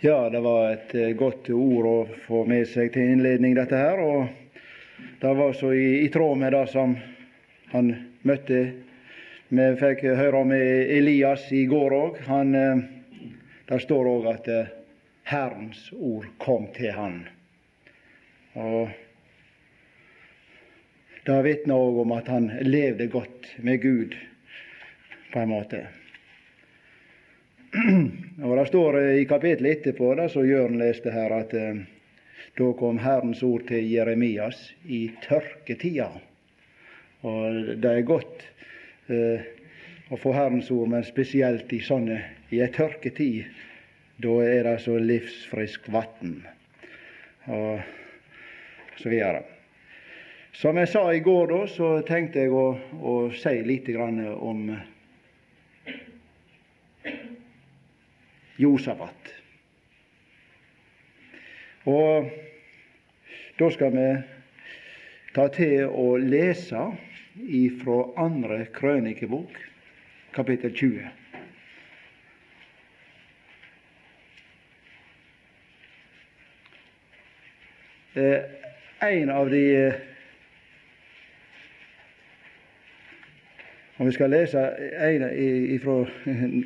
Ja, det var et eh, godt ord å få med seg til innledning, dette her. Og det var så i, i tråd med det som han møtte Vi fikk høre om Elias i går òg. Eh, Der står òg at eh, Herrens ord kom til han. Og Det vitner òg om at han levde godt med Gud, på en måte. Og Det står i kapittelet etterpå, da, som Jørn leste her, at eh, da kom Herrens ord til Jeremias i tørketida. Og det er godt eh, å få Herrens ord, men spesielt i sånne i ei tørketid. Da er det så livsfriskt vann, og så videre. Som jeg sa i går, da, så tenkte jeg å, å si litt om Josafat. Og da skal vi ta til å lese ifra andre krønikebok, kapittel 20. Eh, en av de Om vi skal lese ifra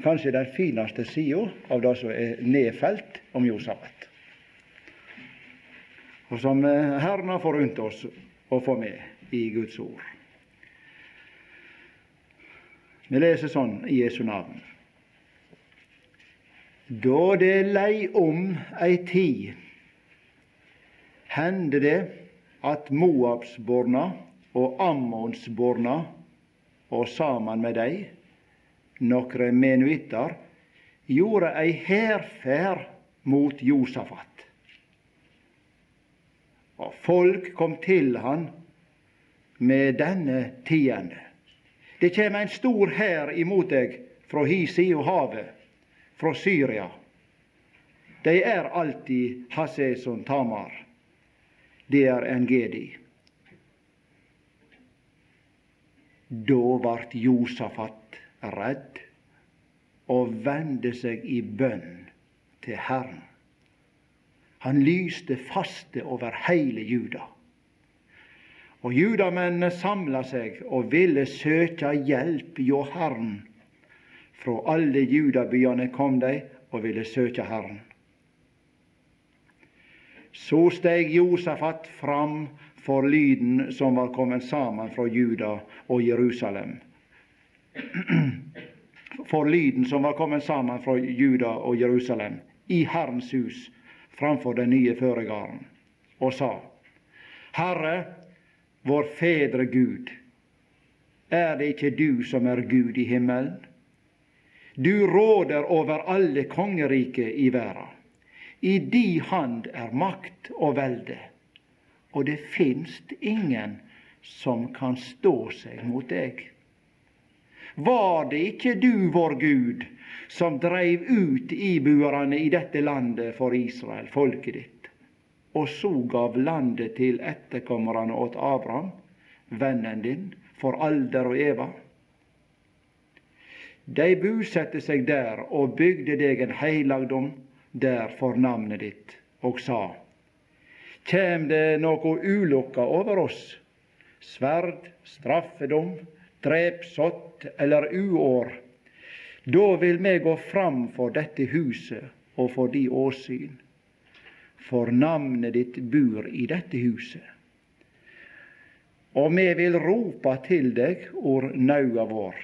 kanskje den fineste sida av det som er nedfelt om Josafat, og som eh, Herren har forunt oss å få med i Guds ord. Vi leser sånn i Jesu navn. Da det lei om ei tid, hendte det at Moabsborna og Ammonsborna og sammen med dei nokre menuitter, gjorde ei hærferd mot Josafat. Og folk kom til han med denne tiende. Det kjem ein stor hær imot deg fra hi side havet, fra Syria. De er alltid Haseson Tamar. Det er Engedi. Da vart Josafat redd og vende seg i bønn til Herren. Han lyste faste over heile Juda. Og judamennene samla seg og ville søke hjelp hjå Herren. Fra alle judabyene kom de og ville søke Herren. Så steg Josafat fram for lyden som var kommet sammen fra Juda og Jerusalem. For lyden som var kommet sammen fra Juda og Jerusalem i Herrens hus framfor den nye føregarden, og sa:" Herre, vår fedre Gud, er det ikke du som er Gud i himmelen? Du råder over alle kongeriket i verden. I di hand er makt og velde og det finst ingen som kan stå seg mot deg. Var det ikke du, vår Gud, som dreiv ut ibuerne i dette landet for Israel, folket ditt, og så gav landet til etterkommerne åt Abraham, vennen din, for alder og eva? De busette seg der og bygde deg en heilagdom der for navnet ditt, og sa:" Kjem det noe ulukka over oss, sverd, straffedom, drepsott eller uår, da vil vi gå fram for dette huset og for di åsyn, for navnet ditt bur i dette huset. Og vi vil ropa til deg or naua vår,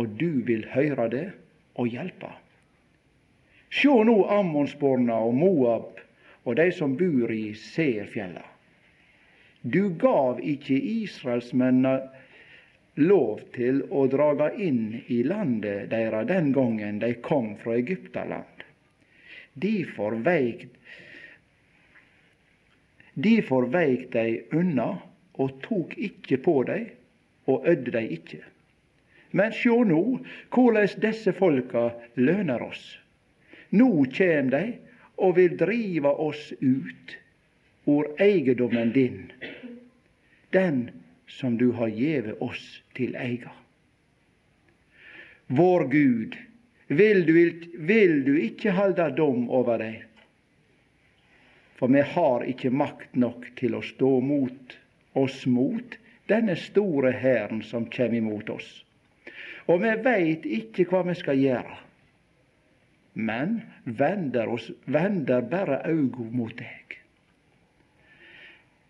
og du vil høyra det og hjelpa. Sjå no Ammonsborna og Moab og dei som bor i Seerfjella. Du gav ikkje israelsmennene lov til å draga inn i landet deira den gongen dei kom fra Egyptaland. Difor veik Difor dei unna og tok ikkje på dei og ødde dei ikkje. Men sjå nå korleis desse folka løner oss. Nå kjem dei og vil drive oss ut ur eiendommen din, den som du har gjeve oss til eiga. Vår Gud, vil du, vil du ikke halde dom over deg? For vi har ikke makt nok til å stå mot oss mot denne store hæren som kjem imot oss. Og vi veit ikke hva vi skal gjøre, men vender, oss, vender bare auga mot deg.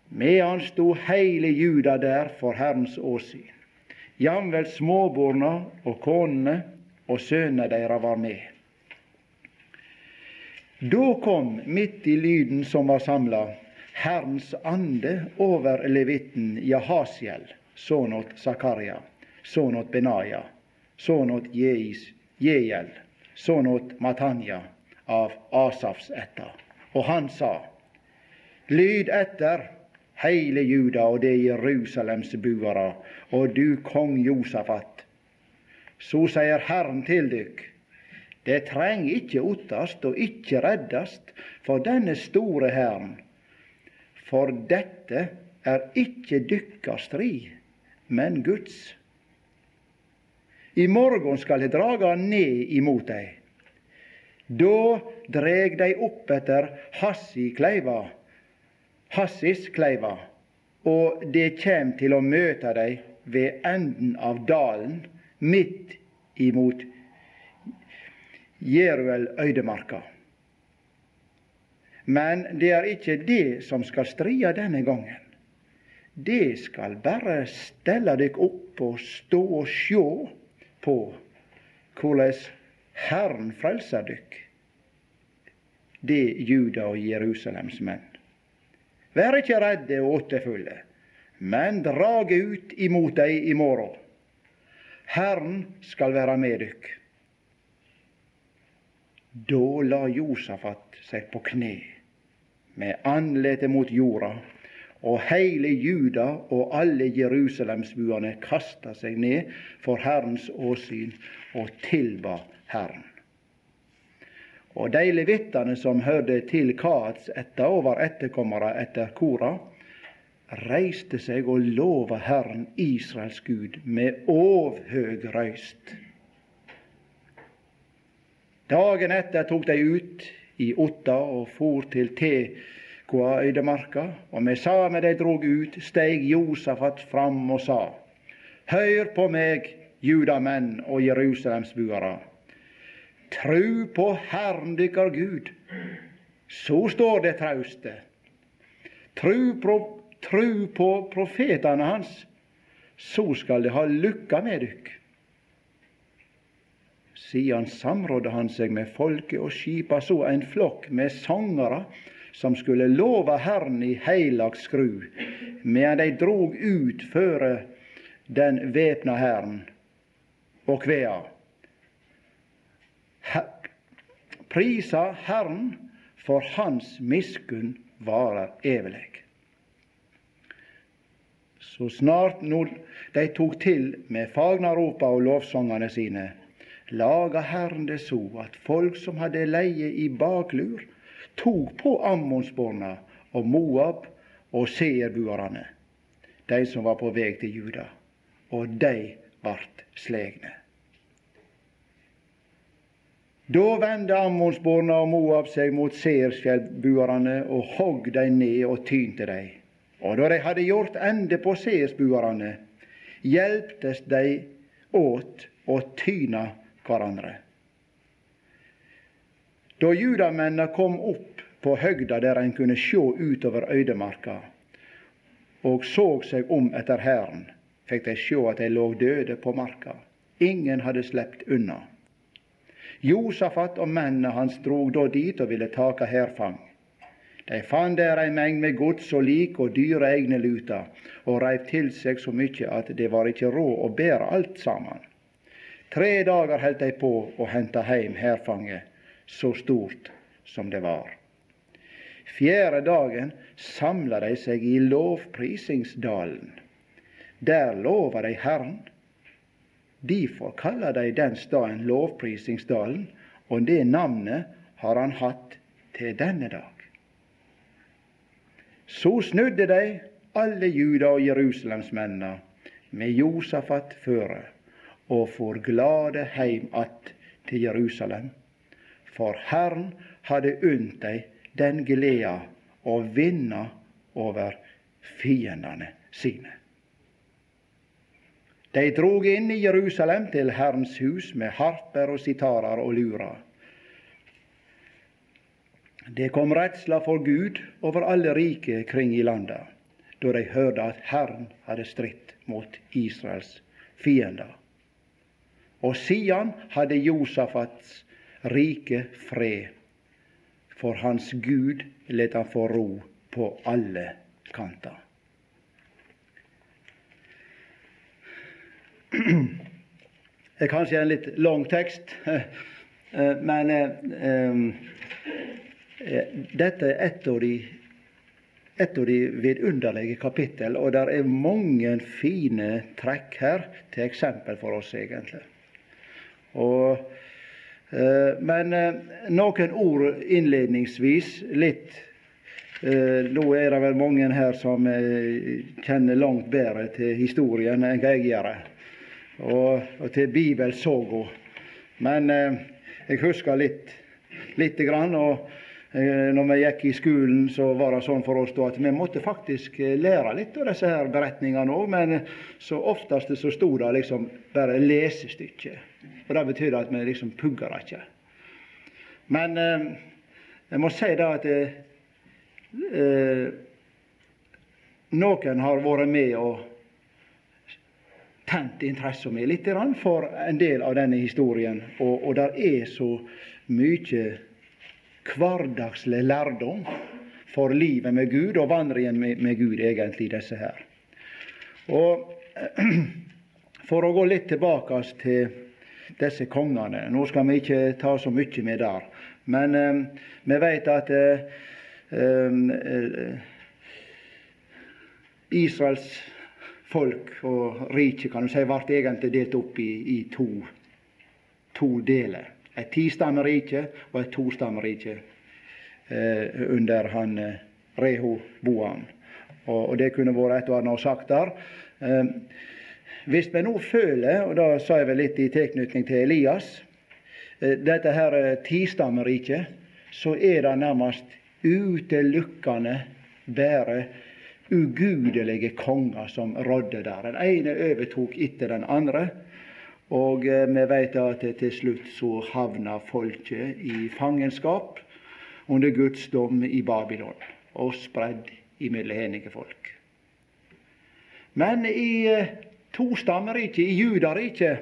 Medan stod heile Juda der for Herrens åsyn. Jamvel småborna og konene og sønnene deira var med. Da kom, midt i lyden som var samla, Herrens ande over levitten Jahasiel, sønn åt Zakaria, sønn åt Benaya, sønn åt Jeiel, sønn åt Matanja av Asafs ætta. Og han sa, Lyd etter, heile Juda og det Jerusalems buere, og du kong Josafat. Så sier Herren til dykk, det treng ikkje ottast og ikkje reddast for denne store Herren, for dette er ikkje dykkar strid, men Guds. I morgen skal eg draga ned imot dei. Da dreg dei opp etter Hassikleiva, Hassiskleiva, og det kjem til å møte dei ved enden av dalen, midt imot Jeruel øydemarka. Men det er ikke det som skal stria denne gangen. Det skal bare stelle dykk opp og stå og sjå på hvordan Herren frelser dykk. Det Juda og Jerusalems menn. Vær ikke redde og åttefulle, men drage ut imot dei i morgen. Herren skal være med dykk. Da la Josafat seg på kne med andletet mot jorda, og heile Juda og alle Jerusalemsbuane kasta seg ned for Herrens åsyn og tilba Herren. Og de levittane som hørte til Kaats etter og var etterkommere etter Kora, reiste seg og lova Herren Israels Gud med ovhøg røyst. Dagen etter tok de ut i Otta og for til Tekoa øydemarka, og med same de drog ut, steig Josafat fram og sa:" Hør på meg, judamenn og Jerusalemsbuere. Tru på Herren dykkar Gud. Så står det trauste. Tru på, tru på profetane hans, så skal de ha lykka med dykk. Sidan samrådde han seg med folket og skipa så en flokk med sangere som skulle lova Herren i heilag skru, medan de drog ut føre den væpna hæren og kvea. Prisa Herren, for Hans miskunn varer evig. Så snart når de tok til med fagnaropa og lovsangene sine, laga Herren det så at folk som hadde leie i baklur, tok på Ammonsborna og Moab og seerbuerne, de som var på vei til Juda, og de vart slegne. Da vende Ammonsborna og Moab seg mot seersfjellbuerne og hogg dei ned og tynte dei. Og da de hadde gjort ende på seersbuerne, hjelptes dei åt å tyne hverandre. Da judamennene kom opp på høgda der en kunne sjå utover øydemarka, og såg seg om etter hæren, fikk de sjå at de lå døde på marka. Ingen hadde slept unna. Josafat og mennene hans drog da dit og ville taka hærfang. De fann der ei mengd med gods og lik og dyre egne luter, og reiv til seg så mykje at det var ikkje råd å bære alt saman. Tre dager heldt dei på å hente heim hærfanget, så stort som det var. Fjerde dagen samla dei seg i lovprisingsdalen. Der lova dei Herren. Difor kalla dei den staden Lovprisingsdalen, og det navnet har han hatt til denne dag. Så snudde dei, alle Juda og Jerusalemsmennene, med Josafat føre og for glade heim att til Jerusalem, for Herren hadde unnt deg den gleda å vinne over fiendene sine. De drog inn i Jerusalem til Herrens hus med harper og sitarer og lurer. Det kom redsla for Gud over alle rike kring i landet, da de hørte at Herren hadde stritt mot Israels fiender. Og siden hadde Josafats rike fred, for hans Gud let han få ro på alle kanter. Det er kanskje en litt lang tekst, men eh, dette er et av de et av de vidunderlige kapittel, og det er mange fine trekk her til eksempel for oss, egentlig. Og, eh, men eh, noen ord innledningsvis, litt eh, Nå er det vel mange her som eh, kjenner langt bedre til historien enn jeg gjør, og, og til bibelsoga. Men eh, jeg husker litt, lite grann. og Eh, når vi gikk i skolen, så var det sånn for oss da at vi måtte faktisk eh, lære litt av disse her beretningene òg, men eh, så oftest så sto det liksom bare lesestykke. Og Det betyr at vi liksom pugger det ikke. Men eh, jeg må si det at eh, noen har vært med og tent interessa mi litt for en del av denne historien, og, og det er så mye hverdagslig lærdom for livet med Gud og vandringen med, med Gud, egentlig, disse her. Og For å gå litt tilbake til disse kongene Nå skal vi ikke ta så mye med der, men um, vi vet at um, uh, Israels folk og rike kan du si, ble egentlig delt opp i, i to, to deler et tistammerike og et tostammerike eh, under han Reho Rehoboam. Og, og det kunne vært et og annet sagt der. Hvis vi nå føler, og det sa jeg vel litt i tilknytning til Elias, eh, dette her eh, tistammeriket, så er det nærmest utelukkende bare ugudelige konger som rådde der. Den ene overtok etter den andre. Og eh, vi vet at til slutt så havna folket i fangenskap under Guds dom i Babylon, og spredd imellom hendige folk. Men i eh, tostammeriket, i Judariket,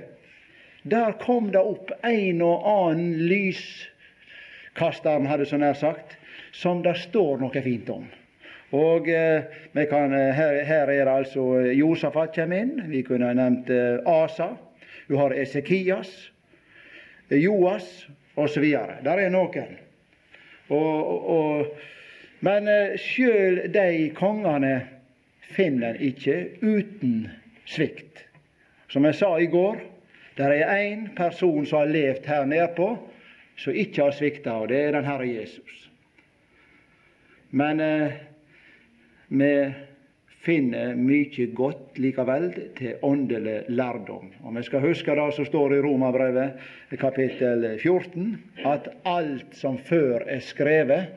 der kom det opp en og annen lyskasteren, hadde så nær sagt, som det står noe fint om. Og eh, kan, eh, her, her, er det altså Josafat kommer inn. Vi kunne nevnt eh, Asa. Du har Esekias, Joas osv. Der er noen. Og, og, men eh, sjøl de kongene finner en ikke uten svikt. Som jeg sa i går, det er én person som har levd her nedpå, som ikke har svikta, og det er den Herre Jesus. Men eh, vi finner mye godt likevel til åndelig lærdom. Og Vi skal huske det som står i Romabrevet kapittel 14, at alt som før er skrevet,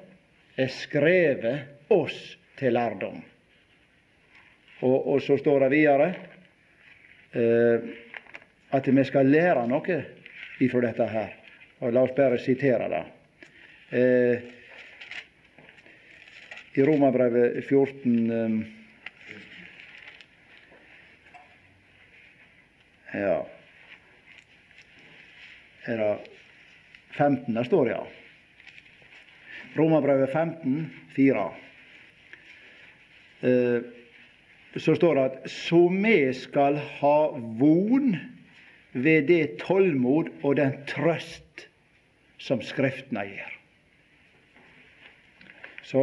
er skrevet oss til lærdom. Og, og så står det videre at vi skal lære noe ifra dette her. Og La oss bare sitere det. Eh, I Romabrevet 14 eh, Ja Er det 15 der står, ja. Romerbrevet 15, 4. Eh, så står det at så vi skal ha von ved det tålmod og den trøst som Skriftene gir. Så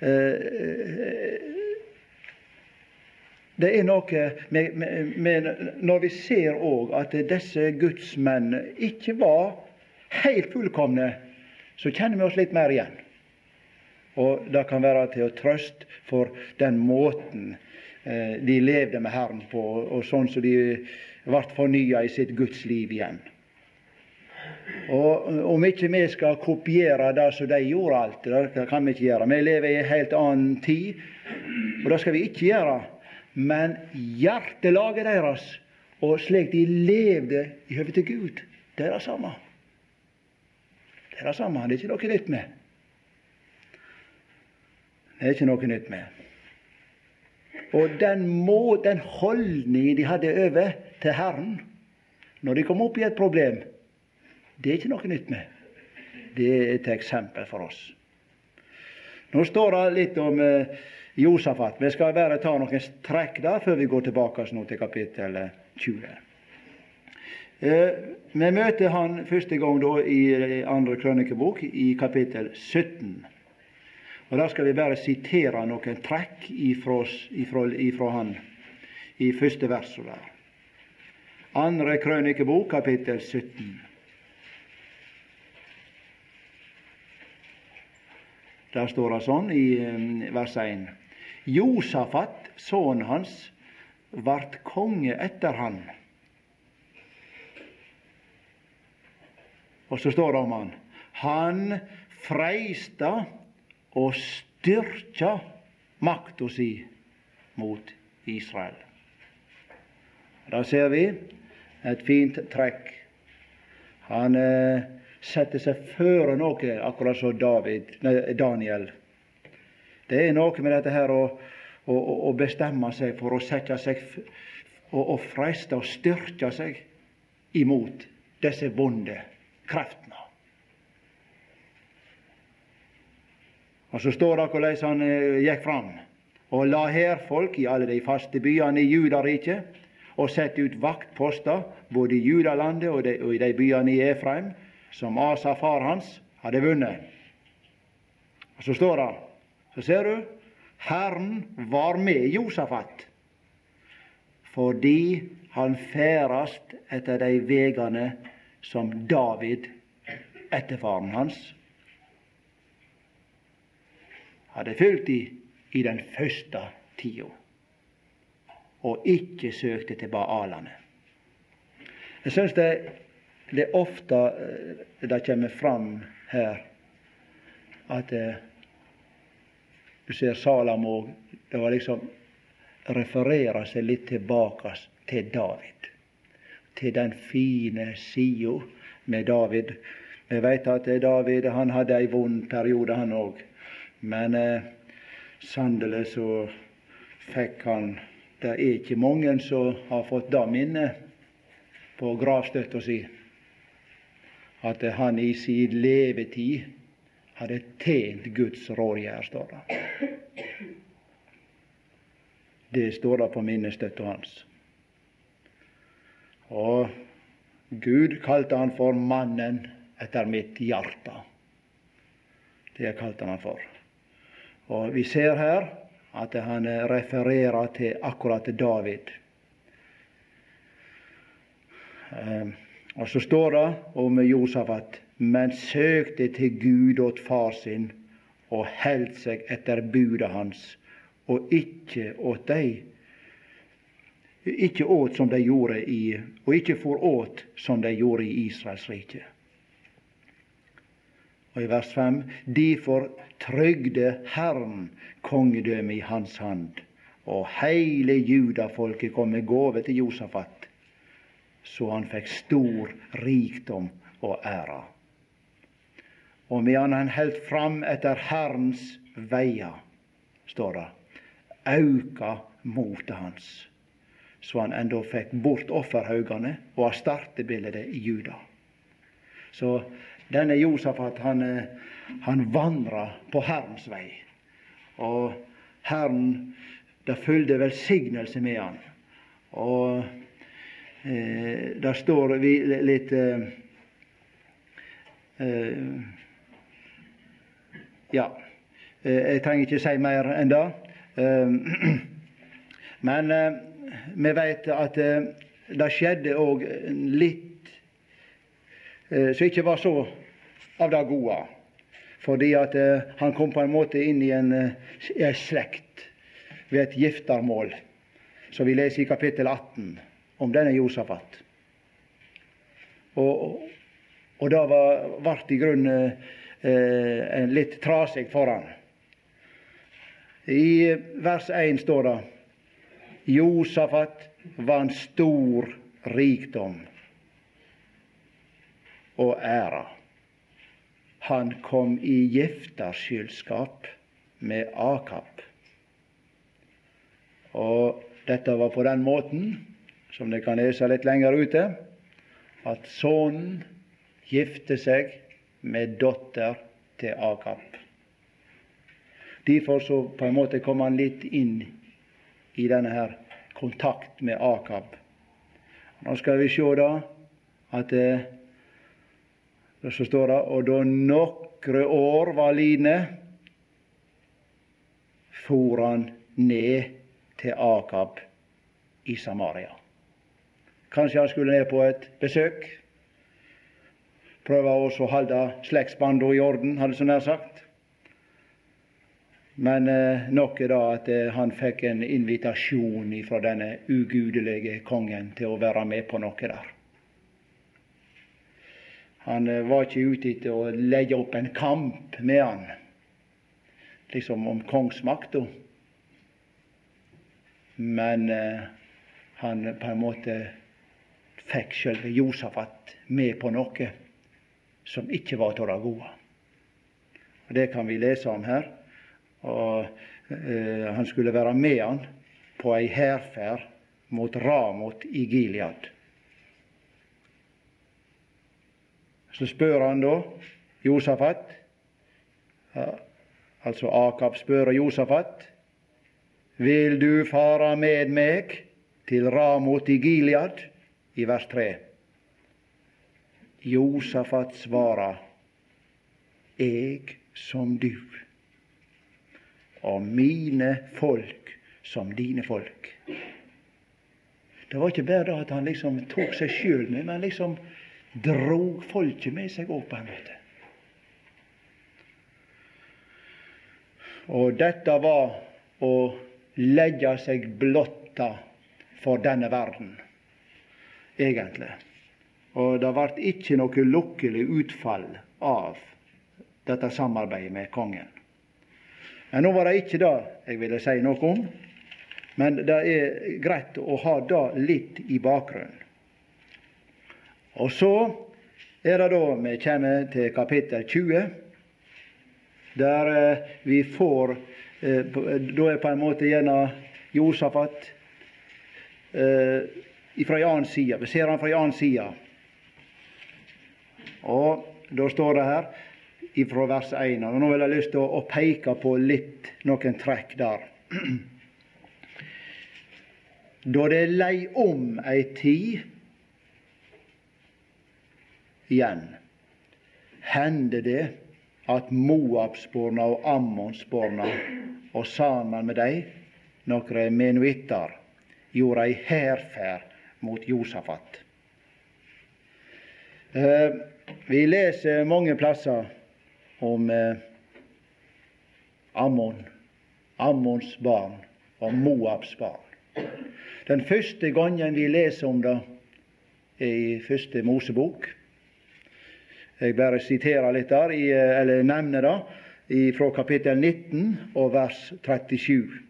eh, det er noe med, med, med Når vi ser òg at disse gudsmenn ikke var helt fullkomne, så kjenner vi oss litt mer igjen. Og det kan være til å trøste for den måten eh, de levde med Herren på, og sånn som de ble fornya i sitt Guds liv igjen. Og om ikke vi skal kopiere det som de gjorde alt, det kan vi ikke gjøre. Vi lever i en helt annen tid, og det skal vi ikke gjøre. Men hjertelaget deres, og slik de levde i høve til Gud, det er det samme. Det er det samme. Det er ikke noe nytt med. Det er ikke noe nytt med. Og den, må, den holdningen de hadde over til Herren når de kom opp i et problem, det er ikke noe nytt med. Det er et eksempel for oss. Nå står det litt om eh, Josafat. Vi skal bare ta noen trekk der før vi går tilbake til kapittel 20. Eh, vi møter han første gang da i eh, andre krønikebok, i kapittel 17. Og Der skal vi bare sitere noen trekk ifra, ifra, ifra han i første verset der. Andre krønikebok, kapittel 17. Der står det sånn i eh, vers 1. Josafat, sønnen hans, vart konge etter han. Og så står det om han. Han freista og styrke makta si mot Israel. Da ser vi et fint trekk. Han eh, setter seg føre noe, akkurat som David, nei, Daniel. Det er noe med dette her å, å, å bestemme seg for å sette seg og, og freiste og styrke seg imot disse vonde kreftene. Og Så står det hvordan han eh, gikk fram og la hærfolk i alle de faste byene i Judariket og sette ut vaktposter både i Judalandet og, og i de byene i Efraim som Asa, far hans, hadde vunnet. Og Så står det, så ser du, Herren var med Josafat fordi han ferdast etter de vegane som David, etterfaren hans, hadde fulgt i i den første tida, og ikke søkte til Baalane. Jeg syns det det er ofte eh, det kommer fram her at eh, du ser Salamo Det var liksom refererer seg litt tilbake til David. Til den fine sida med David. Vi veit at David han hadde ei vond periode, han òg. Men eh, sannelig så fikk han Det er ikke mange som har fått det minnet på gravstøtta si at han i sin levetid hadde tjent Guds rådgjerd, står det. Det står det på minnestøtta hans. Og Gud kalte han for 'mannen etter mitt hjerte'. Det kalte han for. Og Vi ser her at han refererer til akkurat David. Um, og så står det om Josafat men søkte til Gud åt far sin og held seg etter budet hans, og ikke åt dei ikke åt som de gjorde i og ikke for åt som de gjorde i Israels rike. Og i vers 5.: Derfor trygde Herren kongedømmet i hans hand, og heile judafolket kom med gåve til Josafat så han fikk stor rikdom og ære. Og medan han heldt fram etter Herrens veier, står det, auka motet hans, så han endå fikk bort offerhaugane og astartebildet i Juda. Så denne Josafat, han, han vandra på Herrens vei. Og Herren, det fulgte velsignelse med han. Og Eh, der står vi litt eh, eh, Ja, eh, jeg trenger ikke si mer enn det. Eh, men eh, vi vet at det skjedde òg litt som ikke var så av det gode. Fordi at han kom på en måte inn i en, en slekt ved et giftermål, som vi leser i kapittel 18 om denne Josafat. Og, Og det ble i grunnen eh, litt trasig for han. I vers 1 står det Josafat var en stor rikdom og æra. Han kom i giftarskyldskap med Akab. Og dette var på den måten, som dere kan lese litt lenger ute, at sønnen gifte seg med datter til Akab. Derfor så på en måte kom han litt inn i denne her kontakt med Akab. Nå skal vi se da at eh, så står det og da nokre år var line, for han ned til Akab i Samaria. Kanskje han skulle ned på et besøk. Prøve også å holde slektsbanda i orden, hadde så nær sagt. Men eh, nok er da at eh, han fikk en invitasjon fra denne ugudelige kongen til å være med på noe der. Han eh, var ikke ute etter å legge opp en kamp med han, liksom om kongsmakta. Men eh, han på en måte fikk sjølve Josafat med på noe som ikke var av det gode. Og Det kan vi lese om her og eh, han skulle være med han på ei hærferd mot Ramot i Gilead. Så spør han da Josafat, altså Akab spør Josafat, vil du fara med meg til Ramot i Gilead? I vers 3. Josafat svarer, eg som du og mine folk som dine folk. Det var ikke bare det at han liksom tok seg sjøl med, men liksom drog folket med seg opp på en måte. Og dette var å legge seg blotta for denne verden, egentlig. Og det ble ikke noe lukkelig utfall av dette samarbeidet med kongen. Men nå var det ikke det jeg ville si noe om, men det er greit å ha det litt i bakgrunnen. Og så er det da vi kommer til kapittel 20, der eh, vi får eh, Da er på en måte gjennom Josafat eh, fra en annen side. Vi ser han fra en annen side. Og da står det her ifra vers 1. Og nå vil jeg lyst til å, peke på litt noen trekk der. Da det lei om ei tid igjen, hender det at Moabsborna og Ammonsborna, og sammen med dem noen menuitter, gjorde ei hærferd mot Josafat. Eh, vi leser mange plasser om eh, Ammon, Ammons barn og Moabs barn. Den første gangen vi leser om det, er i første Mosebok. Jeg bare siterer litt der, eh, eller nevner det, fra kapittel 19 og vers 37.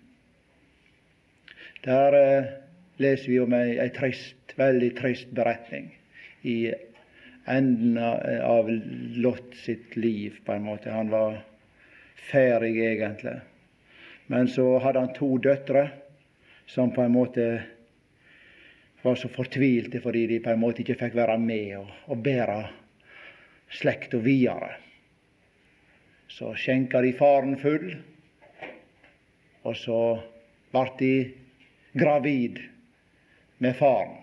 Der eh, leser vi om ei, ei trist, veldig trist beretning i enden av Lot sitt liv, på en måte. Han var ferdig, egentlig. Men så hadde han to døtre som på en måte var så fortvilte fordi de på en måte ikke fikk være med og, og bære slekta videre. Så skjenka de faren full, og så vart de gravid med faren.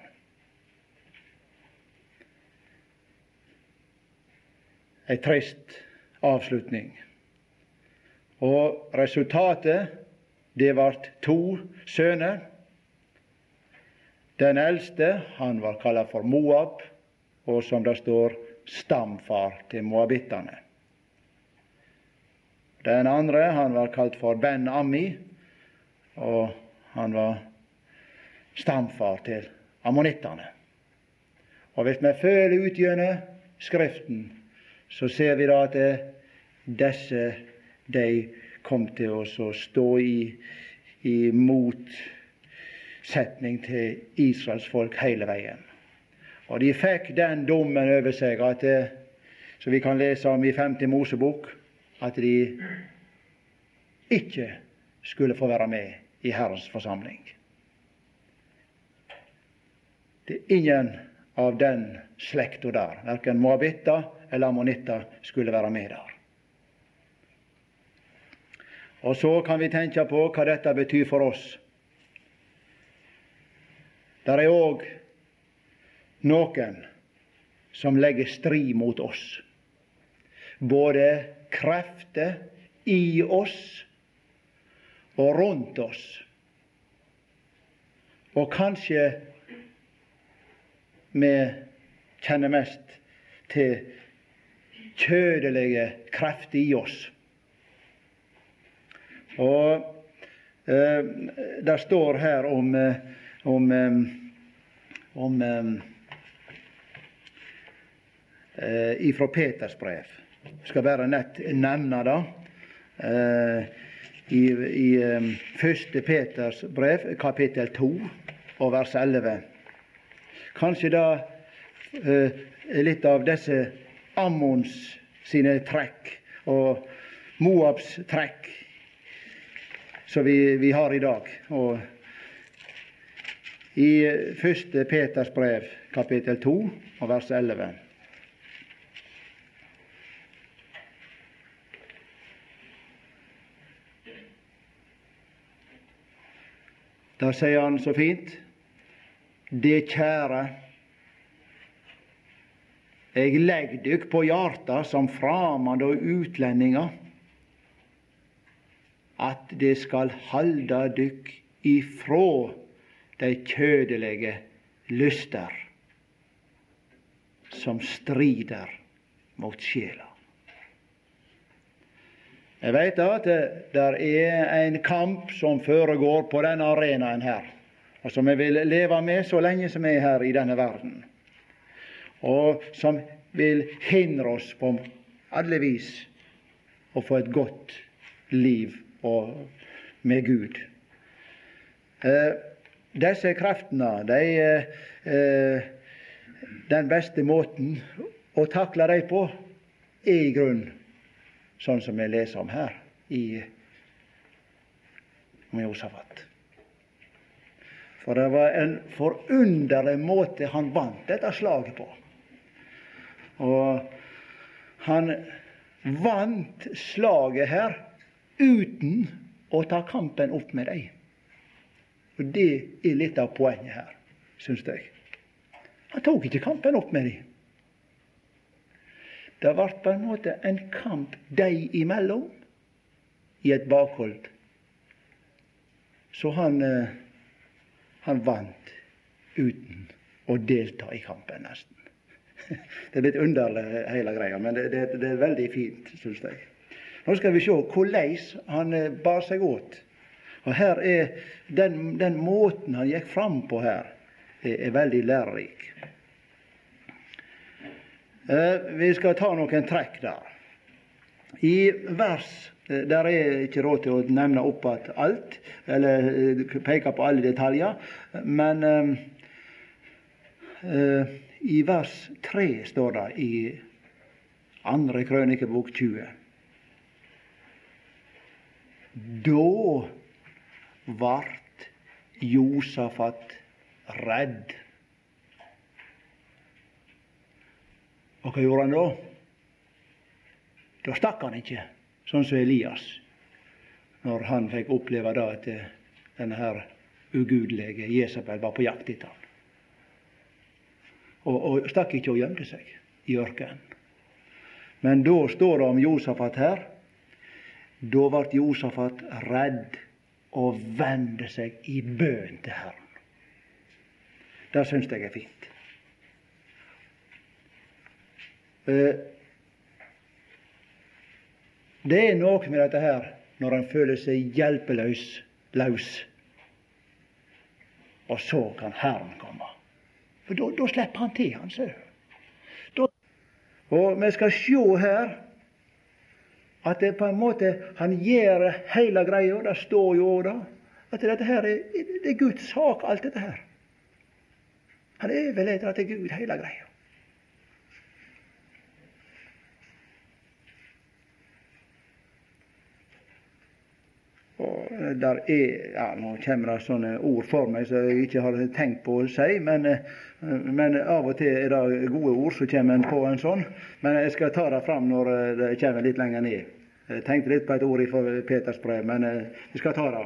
ei trist avslutning. Og resultatet, det vart to sønner. Den eldste, han var kalla for Moab, og som det står, stamfar til moabittene. Den andre, han var kalt for Ben Ammi, og han var stamfar til ammonittene. Og hvis vi føler utgjennom Skriften, så ser vi da at disse de kom til å stå i, i motsetning til Israels folk hele veien. Og de fikk den dommen over seg at det, som vi kan lese om i 50 Mosebok, at de ikke skulle få være med i Herrens forsamling. Det er ingen av den slekta der, verken moabitter eller ammonitter, skulle være med der. Og så kan vi tenke på hva dette betyr for oss. Der er òg noen som legger strid mot oss. Både krefter i oss og rundt oss. Og kanskje vi kjenner mest til kjødelige krefter i oss. Og eh, det står her om, om, om, eh, om eh, ifra Peters brev. Skal bare nett nevne det. Eh, I, i eh, første Peters brev, kapittel 2 og vers 11. Kanskje da eh, litt av disse Ammons sine trekk og Moabs trekk som vi, vi har i dag. Og I første Peters brev, kapittel 2, og vers 11. Da sier han så fint Det kjære, eg legg dykk på hjarta som framande og utlendingar at det skal halda dykk ifrå dei kjødelege lyster som strider mot sjela. Jeg veit at det er en kamp som foregår på denne arenaen her, og som vi vil leve med så lenge som vi er her i denne verden, og som vil hindre oss på alle vis å få et godt liv med Gud. Eh, disse kreftene, de, eh, den beste måten å takle dem på, er i grunn sånn som vi leser om her i om Josafat. For det var en forunderlig måte han vant dette slaget på. Og han vant slaget her uten å ta kampen opp med dem. Og Det er litt av poenget her, syns jeg. Han tok ikke kampen opp med dem. Det ble på en måte en kamp de imellom i et bakhold. Så han, eh, han vant uten å delta i kampen, nesten. Det er litt underlig, hele greia, men det, det, det er veldig fint, syns jeg. Nå skal vi se hvordan han eh, bar seg åt. Og her er den, den måten han gikk fram på her, er, er veldig lærerik. Eh, vi skal ta noen trekk der. I vers eh, der er ikke råd til å nevne opp igjen alt, eller eh, peke på alle detaljer, men eh, i vers 3 står det i andre krønikebok 20 da vart Josafat redd. Og hva gjorde han da? Da stakk han ikke, sånn som Elias, når han fikk oppleve da at denne her ugudelige Jesabel var på jakt etter han. Og, og stakk ikke og gjemte seg i ørkenen. Men da står det om Josafat her da ble Josafat redd og vendte seg i bønn til Herren. Det syns jeg er fint. Eh, det er noe med dette her når en føler seg hjelpeløs, løs. Og så kan Herren komme. For da, slipper han til, han ser. Og vi skal sjå her at det på en måte han gjør hele greia. Det står jo da at dette her er, det er Guds sak, alt dette her. Han overleder at det er Gud hele greia. Og der er, ja, Nå kommer det sånne ord for meg som jeg ikke har tenkt på å si, men, men av og til er det gode ord som kommer på en sånn. Men jeg skal ta det fram når det kommer litt lenger ned. Jeg tenkte litt på et ord fra Peters brev, men vi skal ta det.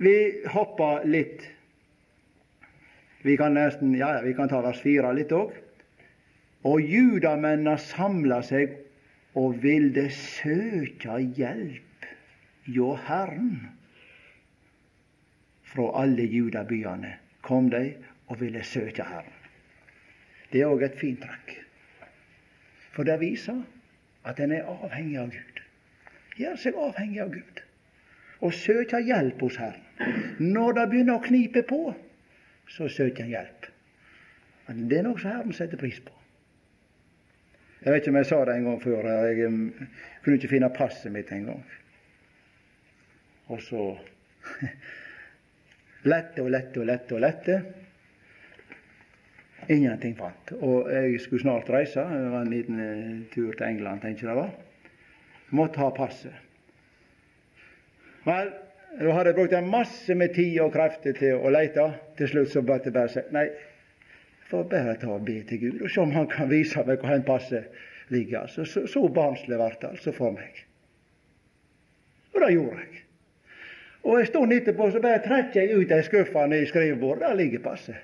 Vi hopper litt. Vi kan nesten, ja, vi kan ta vers fire litt òg. Og judamennene samla seg og ville søke hjelp hjå Herren. Fra alle judabyene kom de og ville søke Herren. Det er òg et fint trekk. For det viser at en er avhengig av Gud. Gjør seg avhengig av Gud. Og søker hjelp hos Herren. Når det begynner å knipe på, så søker en hjelp. Men Det er noe som Herren setter pris på. Jeg vet ikke om jeg sa det en gang før. Jeg kunne ikke finne passet mitt en gang. Og så lette og lette og lette og lette. Ingenting fant. Og jeg skulle snart reise. Det var en liten eh, tur til England, tenker jeg det var. Måtte ha passet. Vel, jeg hadde jeg brukt masse med tid og krefter til å lete. Til slutt så ble jeg bare sagt nei, får bare ta og be til Gud og se om Han kan vise meg hvor han passer ligger. Altså, så, så barnslig ble det altså for meg. Og det gjorde jeg. Og en stund etterpå så bare trekker jeg ut ei skuffe i skrivebordet. Der ligger passet.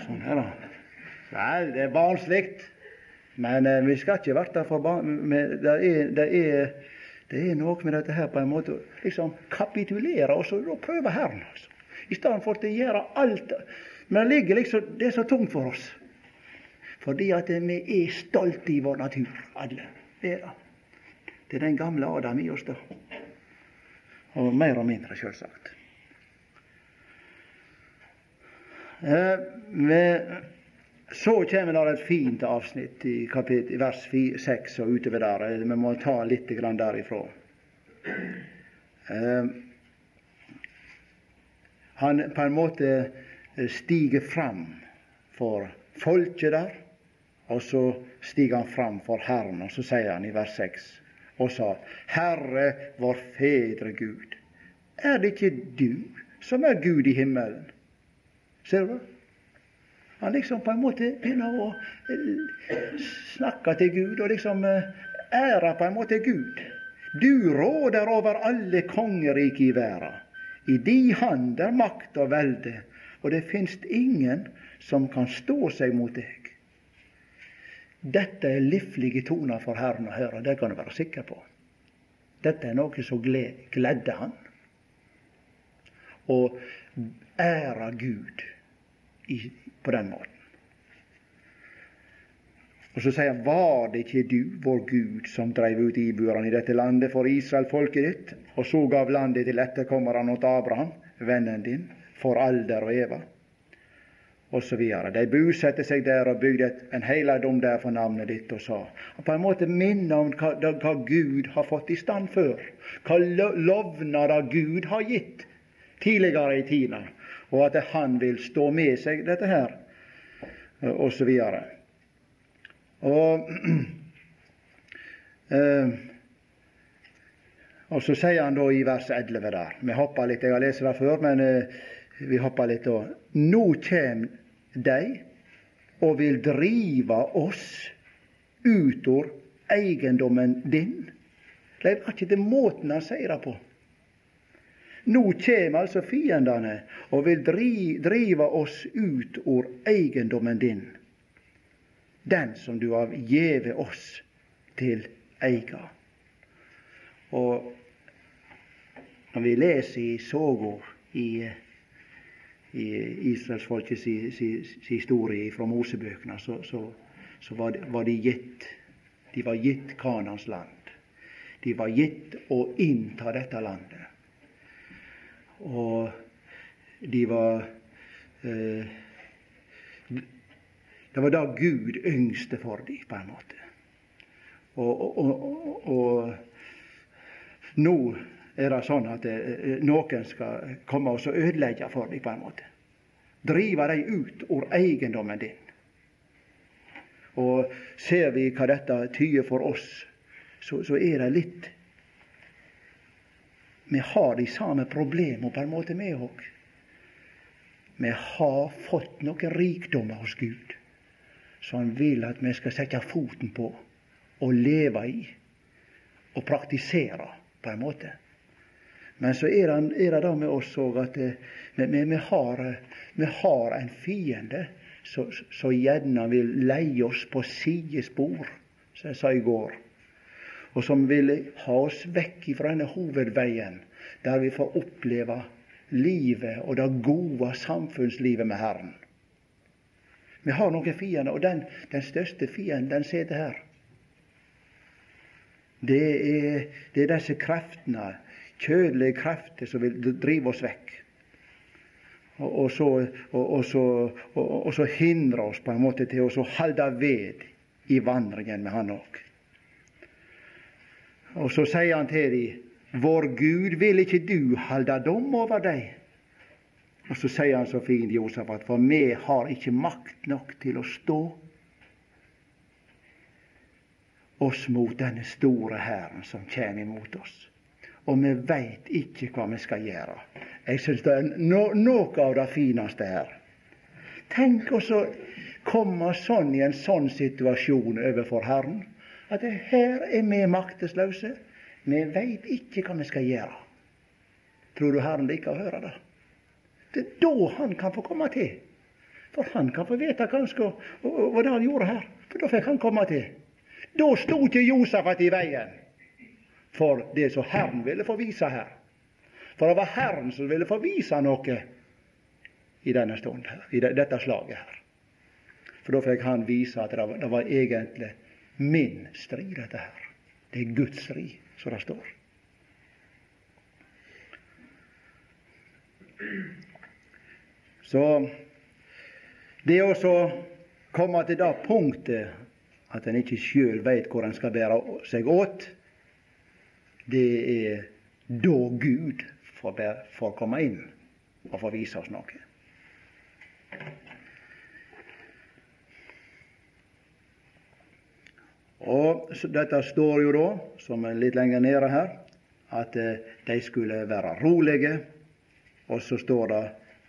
Sånn er det. Vel, det er barnslig. Men eh, vi skal ikke være for barn... Det er, det, det er noe med dette her på en måte liksom kapitulere og så prøve Herren. altså. I stedet for å gjøre alt men ligger liksom, det er så tungt for oss. Fordi at vi er stolte i vår natur, alle. Det er det. Er den gamle Adam i oss, da. Og mer og mindre, sjølsagt. Eh, så kommer det et fint avsnitt i, kapit, vers 6 og utover der. Vi må ta litt derifra. Eh, han på en måte stiger fram for folket der, og så stiger han fram for Herren, og så sier han i vers 6 og sa, Herre vår fedre Gud, er det ikke du som er Gud i himmelen? Ser du? Han liksom på en måte begynner å eh, snakke til Gud, og liksom eh, ære på en måte Gud. Du råder over alle kongeriker i verden. I di hand er makt og velde, og det finst ingen som kan stå seg mot deg. Dette er livlige toner for Herren å høre, det kan du være sikker på. Dette er noe som gledde han. Og ære Gud i, på den måten. Og så sier han, var det ikke du, vår Gud, som dreiv ut ibuerne i dette landet for Israel, folket ditt, og så gav landet til etterkommerne åt Abraham, vennen din, for alder og eva, osv. De bosatte seg der og bygde en heiladom der for navnet ditt og sa og På en måte minne om hva, hva, Gud har fått i stand før. Hva lovnader Gud har gitt tidligere i tida, og at Han vil stå med seg dette her. Og, så videre. og så sier han da i vers 11 der Vi hopper litt, jeg har lest det før, men uh, vi hoppa litt da. Nå kjem dei og vil drive oss ut av eiendommen din. Det var ikke det måten han sier det på. Nå kjem altså fiendene og vil drive oss ut av eiendommen din, den som du har gjeve oss til eiga. Og når vi leser i soga i i israelsfolkets si, si, si historie fra Mosebøkene, så, så, så var, var, de gitt De var gitt Kanans land. De var gitt å innta dette landet. Og de var eh, Det var da Gud yngste for dem, på en måte. Og, og, og, og, nå er det sånn at eh, noen skal komme og ødelegge for deg, på en måte. Drive dem ut ur eiendommen din. Og ser vi hva dette tyder for oss, så, så er det litt Vi har de samme problemene på en måte med òg. Vi har fått noen rikdommer hos Gud som Han vil at vi skal sette foten på og leve i og praktisere, på en måte. Men så er det, er det da med oss òg at eh, vi, har, vi, har, en fiende som gjerne vil leie oss på sidespor, som jeg sa i går. Og som vil ha oss vekk fra denne hovedveien, der vi får oppleve livet og det gode samfunnslivet med Herren. Vi har noen fiender, og den, den største fienden, den sitter her. Det er, det er disse kreftene, kjødelige krefter, som vil drive oss vekk. Og, og, så, og, så, og, så, hindre oss på en måte til å holde ved i vandringen med Han òg. Og så sier han til dem Vår Gud, vil ikke du holde dom over deg? Og så sier han så fint, Josef, at for vi har ikke makt nok til å stå oss mot denne store hæren som kommer imot oss. Og vi veit ikke hva vi skal gjøre. Jeg syns det er no, noe av det fineste her. Tenk å komme sånn i en sånn situasjon overfor Herren. At her er vi maktesløse. Vi veit ikke hva vi skal gjøre. Tror du Herren liker å høre det? Det er da han kan få komme til. For han kan få vite skal, hva det han gjorde her. For da fikk han komme til. Da sto ikke Josafat i veien for det som Herren ville få vise her. For det var Herren som ville få vise noe i denne stund i dette slaget her. For da fikk han vise at det var, det var egentlig min strid, dette her. Det er Guds strid, som det står. Så det å komme til det punktet at en ikke sjøl veit hvor en skal bære seg åt, det er da Gud får, får komme inn og få vise oss noe. Og Dette står jo da, som er litt lenger nede her, at eh, de skulle være rolige. Og så står det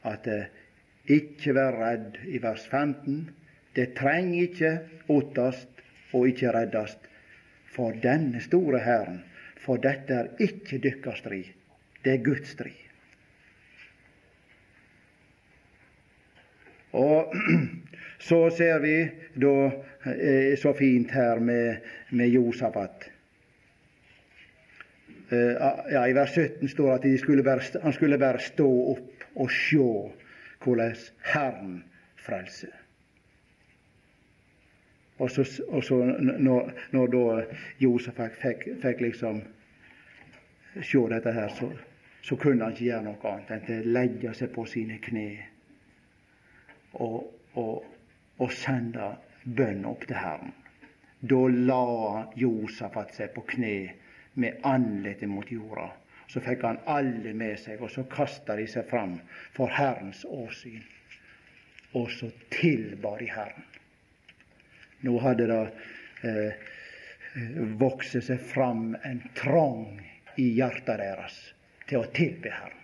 at eh, ikke vær redd i vers 15. Det trenger ikke åttast og ikke reddast for denne store Hæren, for dette er ikke dykkar strid, det er Guds strid. Og så ser vi da eh, så fint her med, med Josafat. Eh, ja, I vers 17 står at skulle bare, han skulle bare stå opp og sjå hvordan Herren frelser. Og så, og så når, når, da Josef fikk, fikk, liksom se dette her, så, så, kunne han ikke gjøre noe annet enn å legge seg på sine kne og, og, og sende bønn opp til Herren. Da la Josafat seg på kne med andletet mot jorda så fikk han alle med seg, og så kasta de seg fram for Herrens åsyn. Og så tilba de Herren. Nå hadde det eh, vokst seg fram en trang i hjertet deres til å tilbe Herren.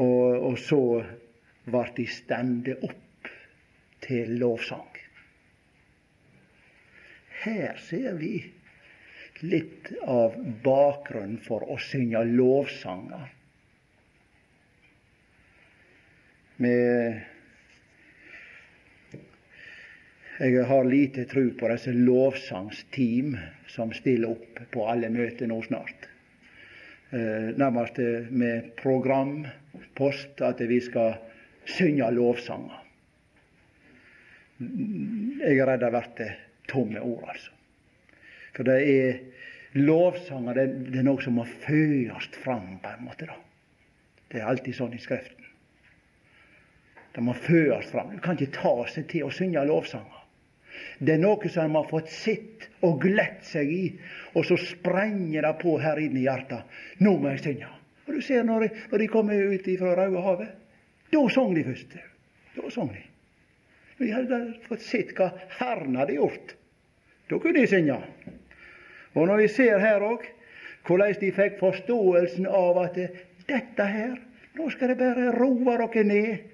Og, og så ble de stemte opp til lovsang. Her ser vi litt av bakgrunnen for å synge lovsanger. Med jeg har lite tro på disse lovsangsteam som stiller opp på alle møter nå snart. Eh, nærmest med programpost at vi skal synge lovsanger. Jeg er redd det blir tomme ord, altså. For det er lovsanger det, det, er noe som må føres fram, på en måte. da. Det er alltid sånn i Skriften. Det må føres fram. Du kan ikke ta seg til å synge lovsanger. Det er noe som de har fått sett og glett seg i, og så sprenger det på her inne i hjertet. Nå må jeg synge. Og Du ser når de, når de kommer ut fra Raudehavet. Da sang de først. Da sang de. Vi hadde fått sett hva Herren hadde gjort. Da kunne de synge. Og når vi ser her òg hvordan de fikk forståelsen av at dette her, nå skal det bare roe dere ned.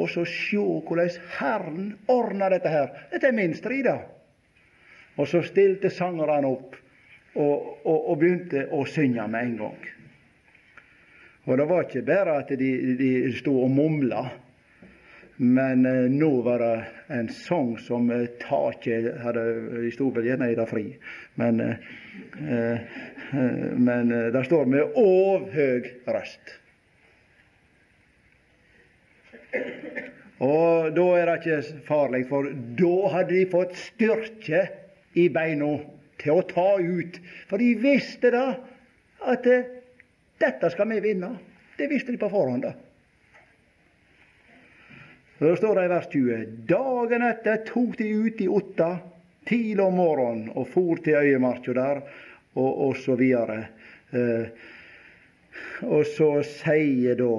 Og så sjå hvordan Herren ordna dette her. Dette er min strid, da. Og så stilte sangerne opp og, og, og, begynte å synge med en gang. Og det var ikke bare at de, de stod og mumla. Men eh, nå var det en sang som eh, taket hadde De sto vel gjerne i det fri, men, eh, eh men eh, det står med overhøg røst. Og da er det ikke farlig, for da hadde de fått styrke i beina til å ta ut. For de visste da at eh, dette skal vi vinne. Det visste de på forhånd. da. Så står det i vers 20.: Dagen etter tok de ut i Otta tidlig om morgenen og for til øyemarka der, og, og så videre. Eh, og så sier da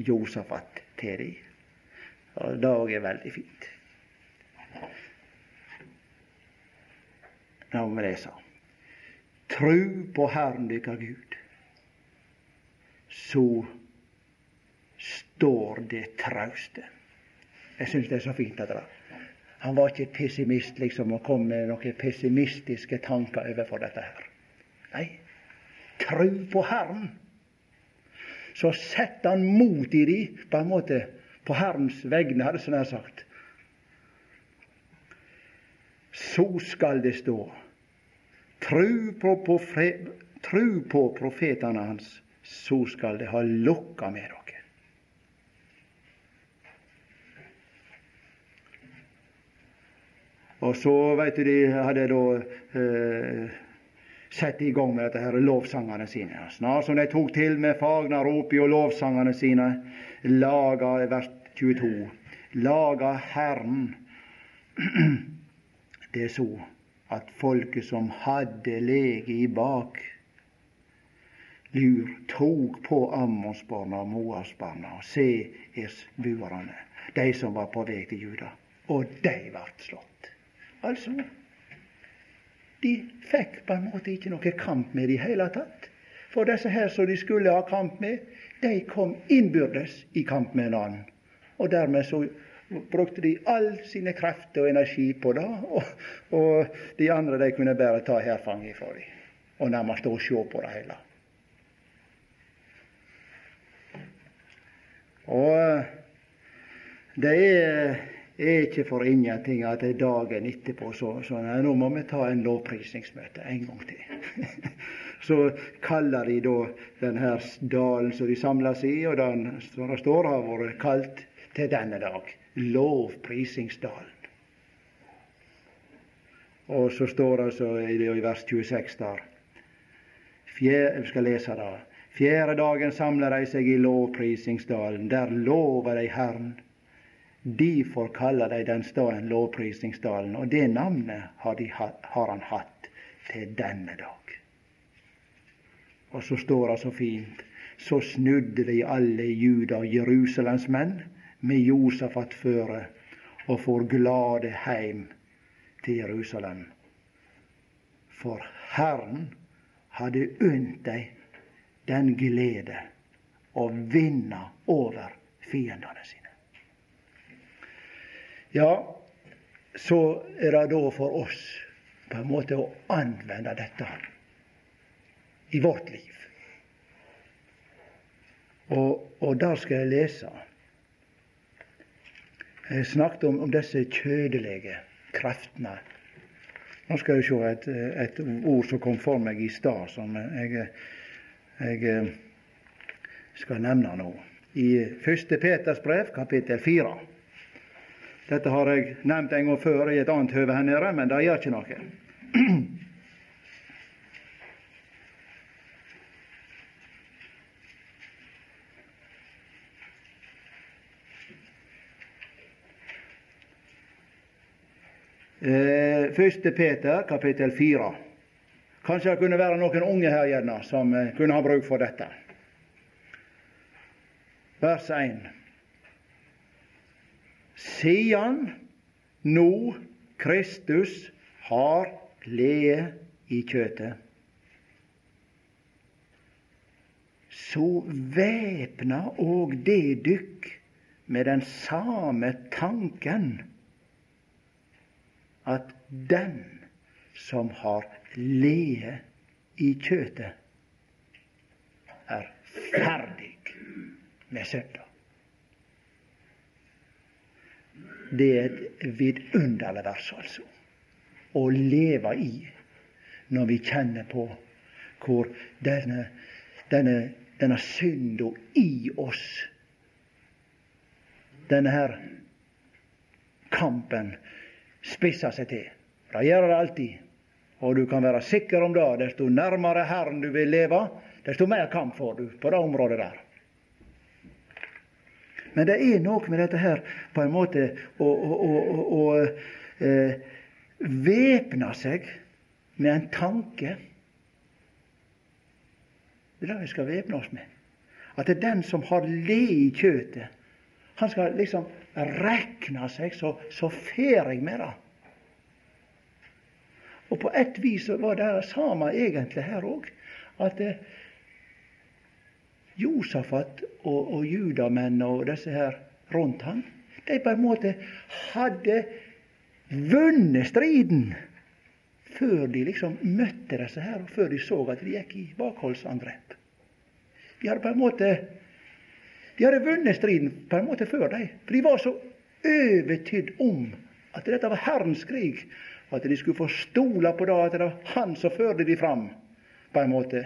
Josafat til dem og Det er veldig fint. Nå må vi lese. Tru på Herren dykkar Gud, så står det trauste. Jeg syns det er så fint at det Han var ikke pessimist liksom og kom med noen pessimistiske tanker overfor dette her. Nei, tru på Herren. Så setter han mot i de, på en måte på Herrens vegne, hadde jeg nær sagt. Så skal det stå. Tru på, på, tru på profetene hans, så skal det ha lokka med dere. Og så, veit du, de hadde da eh, sett i gang med dette her lovsangene sine. Snart som de tok til med fagna fagnarrop og lovsangene sine, laga vers 22, laga Herren det er så at folket som hadde lege i bak lur, tok på Ammonsbarna og Moasbarna og Seersbuerne, de som var på vei til Juda, og de vart slått. Altså, de fikk på en måte ikke noe kamp med i det hele tatt. For disse her som de skulle ha kamp med, de kom innbyrdes i kamp med en annen. Og dermed så brukte de all sine krefter og energi på det, og, og de andre de kunne bare ta hærfanget fra dem og nærmest stå og se på det hele. Og det er er ikke for ingenting at det er dagen etterpå så, så nei, nå må vi ta en lovprisningsmøte en gang til. så kaller de da denne dalen som de samles i, og den som det står har vært kalt til denne dag lovprisingsdalen. Og så står det så i vers 26 der Fjerde, skal lese det. Fjerde dagen samler de seg i lovprisingsdalen. Der lover de Herren Derfor kaller de den staden Lovprisningsdalen, og det navnet har, de, har, han hatt til denne dag. Og så står det så fint så snudde de alle Juda og Jerusalems menn med Josafat føre og for glade heim til Jerusalem. For Herren hadde unt dem den glede å vinne over fiendene sine. Ja, så er det da for oss på en måte å anvende dette i vårt liv. Og, og der skal jeg lese. Jeg snakket om, om disse kjødelige kreftene. Nå skal jeg se et, et, ord som kom for meg i stad, som jeg, jeg, skal nevne nå. I 1. Peters brev, kapittel 4. Dette har jeg nevnt en gang før i et annet høve her nede, men det gjør ikke noe. Eh, første Peter, kapittel fire. Kanskje det kunne være noen unge her gjerne som eh, kunne ha bruk for dette. Vers 1. Siden nå Kristus har lede i kjøtet, så væpna òg det dykk med den samme tanken at den som har lede i kjøtet, er ferdig med synda. Det er et vidunderlig vers, altså, å leve i når vi kjenner på hvor denne, denne, denne synda i oss, denne her kampen, spisser seg til. Det gjør det alltid. Og du kan være sikker om det. Desto nærmere Herren du vil leve, desto mer kamp får du på det området der. Men det er noe med dette her på en måte å, å, å, å eh, væpne seg med en tanke. Det er det vi skal væpne oss med. At det er den som har le i kjøtet, han skal liksom rekne seg så, så ferdig med det. Og på et vis var det det samme egentlig her òg. At eh, Josafat og, og judamenn og disse her rundt han, de på en måte hadde vunnet striden før de liksom møtte disse her, og før de så at de gikk i bakholdsangrep. De hadde på en måte de hadde vunnet striden på en måte før, de. For de var så overtydd om at dette var Herrens krig, at de skulle få stole på det, at det var Han som førte de fram, på en måte.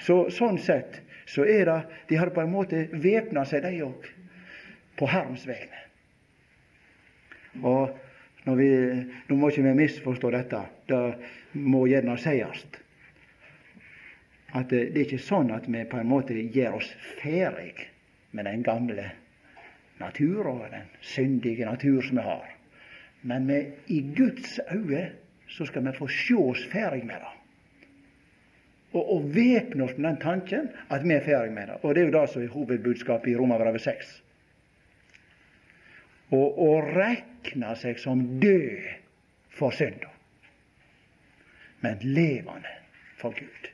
Så Sånn sett så er det De har på en måte væpna seg, de òg, på Herrens vegne. Og når vi, Nå må ikke vi misforstå dette. Det må gjerne sies. At det, det er ikke sånn at vi på en måte gjør oss ferdig med den gamle natur og den syndige natur som vi har. Men vi, i Guds øyne så skal vi få se oss ferdig med det og, og væpne oss med den tanken at vi er ferdig med det. Og det er jo det som er hovedbudskapet i Romerbrevet 6. Og å rekne seg som død for synda, men levende for Gud.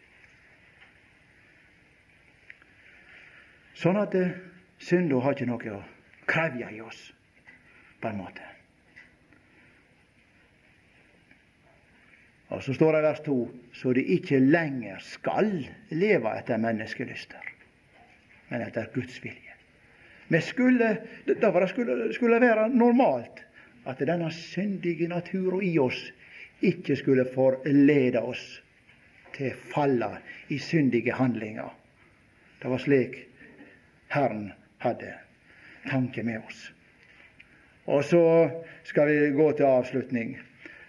Sånn at eh, synda har ikke noe å krevje i oss, på en måte. Og så står det i vers 2 så de ikke lenger skal leve etter menneskelyster, men etter Guds vilje. Men skulle, det skulle, skulle være normalt at denne syndige naturen i oss ikke skulle forlede oss til falla i syndige handlinger. Det var slik Herren hadde tanke med oss. Og så skal vi gå til avslutning.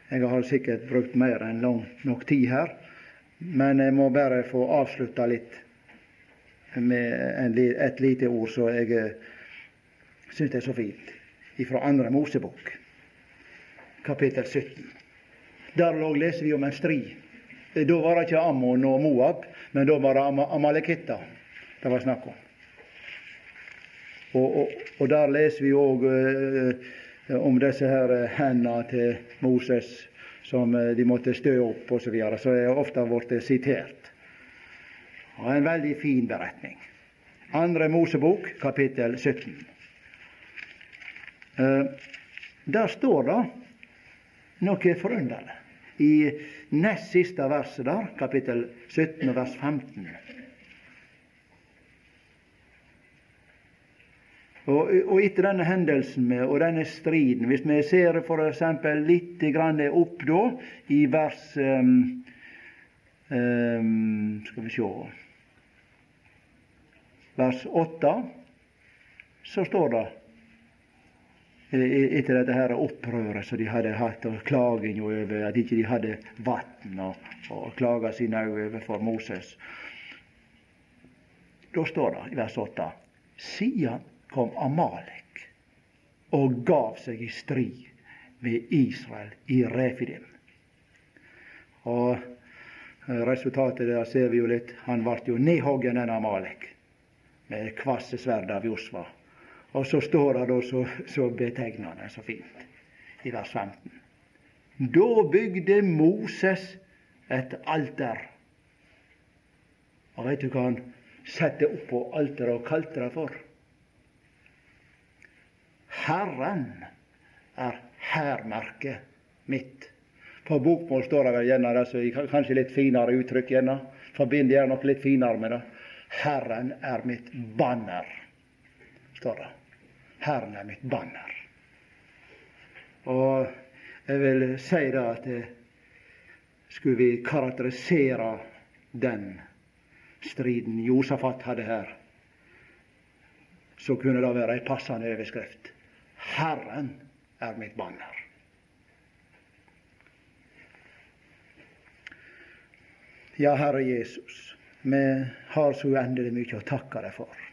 Jeg har sikkert brukt mer enn lang nok tid her, men jeg må bare få avslutta litt med et lite ord som jeg eh, syns er så fint, fra Andre Mosebok, kapittel 17. Der lå leser vi om en strid. Da var det ikke Ammon og Moab, men da var det Amalekitta det var snakk om. Og, og, og der leser vi òg Eh, om disse her eh, hendene til Moses som eh, de måtte stø opp osv., så, videre, så er ofte blitt sitert. Og En veldig fin beretning. Andre Mosebok, kapittel 17. Der står det noe forunderlig. I nest siste verset der, kapittel 17 vers 15. Og, og etter denne hendelsen med, og denne striden, hvis vi ser f.eks. litt opp da, i vers um, um, Skal vi sjå Vers 8, så står det etter dette her opprøret som de hadde hatt, og klaging over at ikke de hadde vann, og, og klaga sine overfor Moses. Da står det i vers 8 Siden kom Amalek og gav seg i strid med Israel i Refidim. Og eh, resultatet der ser vi jo litt. Han ble jo nedhoggen, denne Amalek, med kvasse sverd av Josva. Og så står det da så, så betegnende så fint i vers 15. Da bygde Moses et alter. Og veit du hva han satte på alteret og kalte det for? Herren er hærmerket mitt. På bokmål står det vel gjerne det, så kanskje litt finere uttrykk. gjerne. Forbinder gjerne noe litt finere med det. Herren er mitt banner, står det. Herren er mitt banner. Og jeg vil si da at eh, skulle vi karakterisere den striden Josafat hadde her, så kunne det være ei passende overskrift. Herren er mitt banner. Ja, Herre Jesus, vi har så uendelig mye å takke deg for.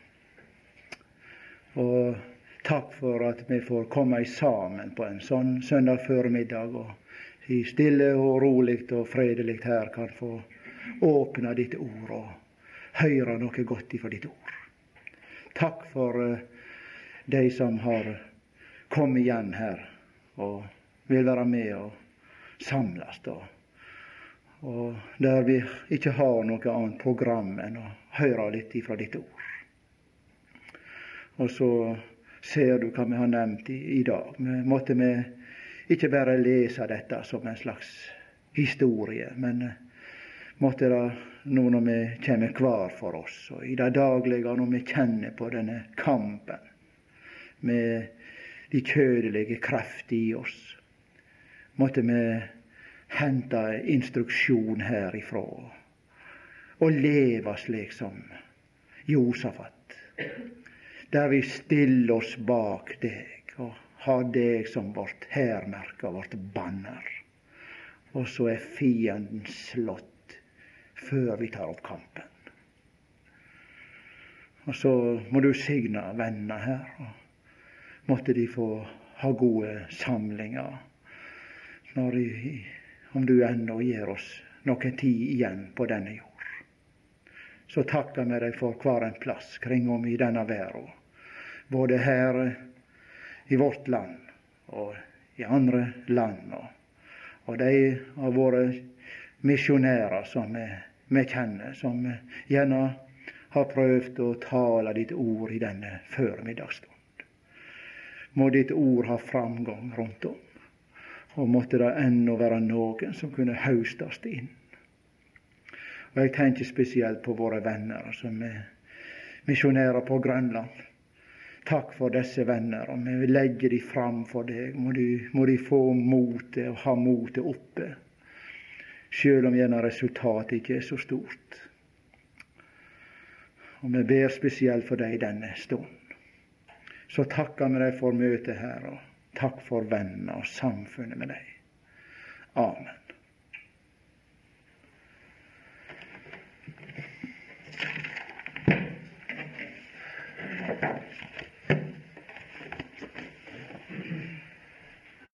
Og takk for at vi får komme sammen på en sånn søndag formiddag og i stille og rolig og fredelig her kan få åpne ditt ord og høre noe godt ifra ditt ord. Takk for uh, de som har kom igjen her og vil være med og samles. Og, og der vi ikke har noe annet program enn å høre litt ifra ditt ord. Og så ser du hva vi har nevnt i, i dag. Vi måtte vi ikke bare lese dette som en slags historie, men måtte det nå når vi kommer hver for oss, og i det daglige når vi kjenner på denne kampen med de kjødelige krefter i oss. Måtte vi hente instruksjon herifra og leve slik som Josafat, der vi stiller oss bak deg og har deg som vårt hærmerke og vårt banner. Og så er fienden slått før vi tar opp kampen. Og så må du signe vennene her. og måtte de få ha gode samlinger. De, om du ennå gir oss noe tid igjen på denne jord. Så takker vi deg for hver en plass kring om i denne verden. Både her i vårt land og i andre land. Og, de av våre misjonærer som vi, kjenner, som gjerne har prøvd å tale ditt ord i denne førmiddagsstund må ditt ord ha framgang rundt om. Og måtte det ennå være noen som kunne haustes inn. Og Jeg tenker spesielt på våre venner som er misjonærer på Grønland. Takk for disse venner, og vi legger dem de fram for deg. Må de, må de få motet og ha motet oppe, sjøl om gjerne resultatet ikke er så stort. Og vi ber spesielt for deg denne stund så takker vi deg for møtet her, og takk for vennene og samfunnet med deg. Amen.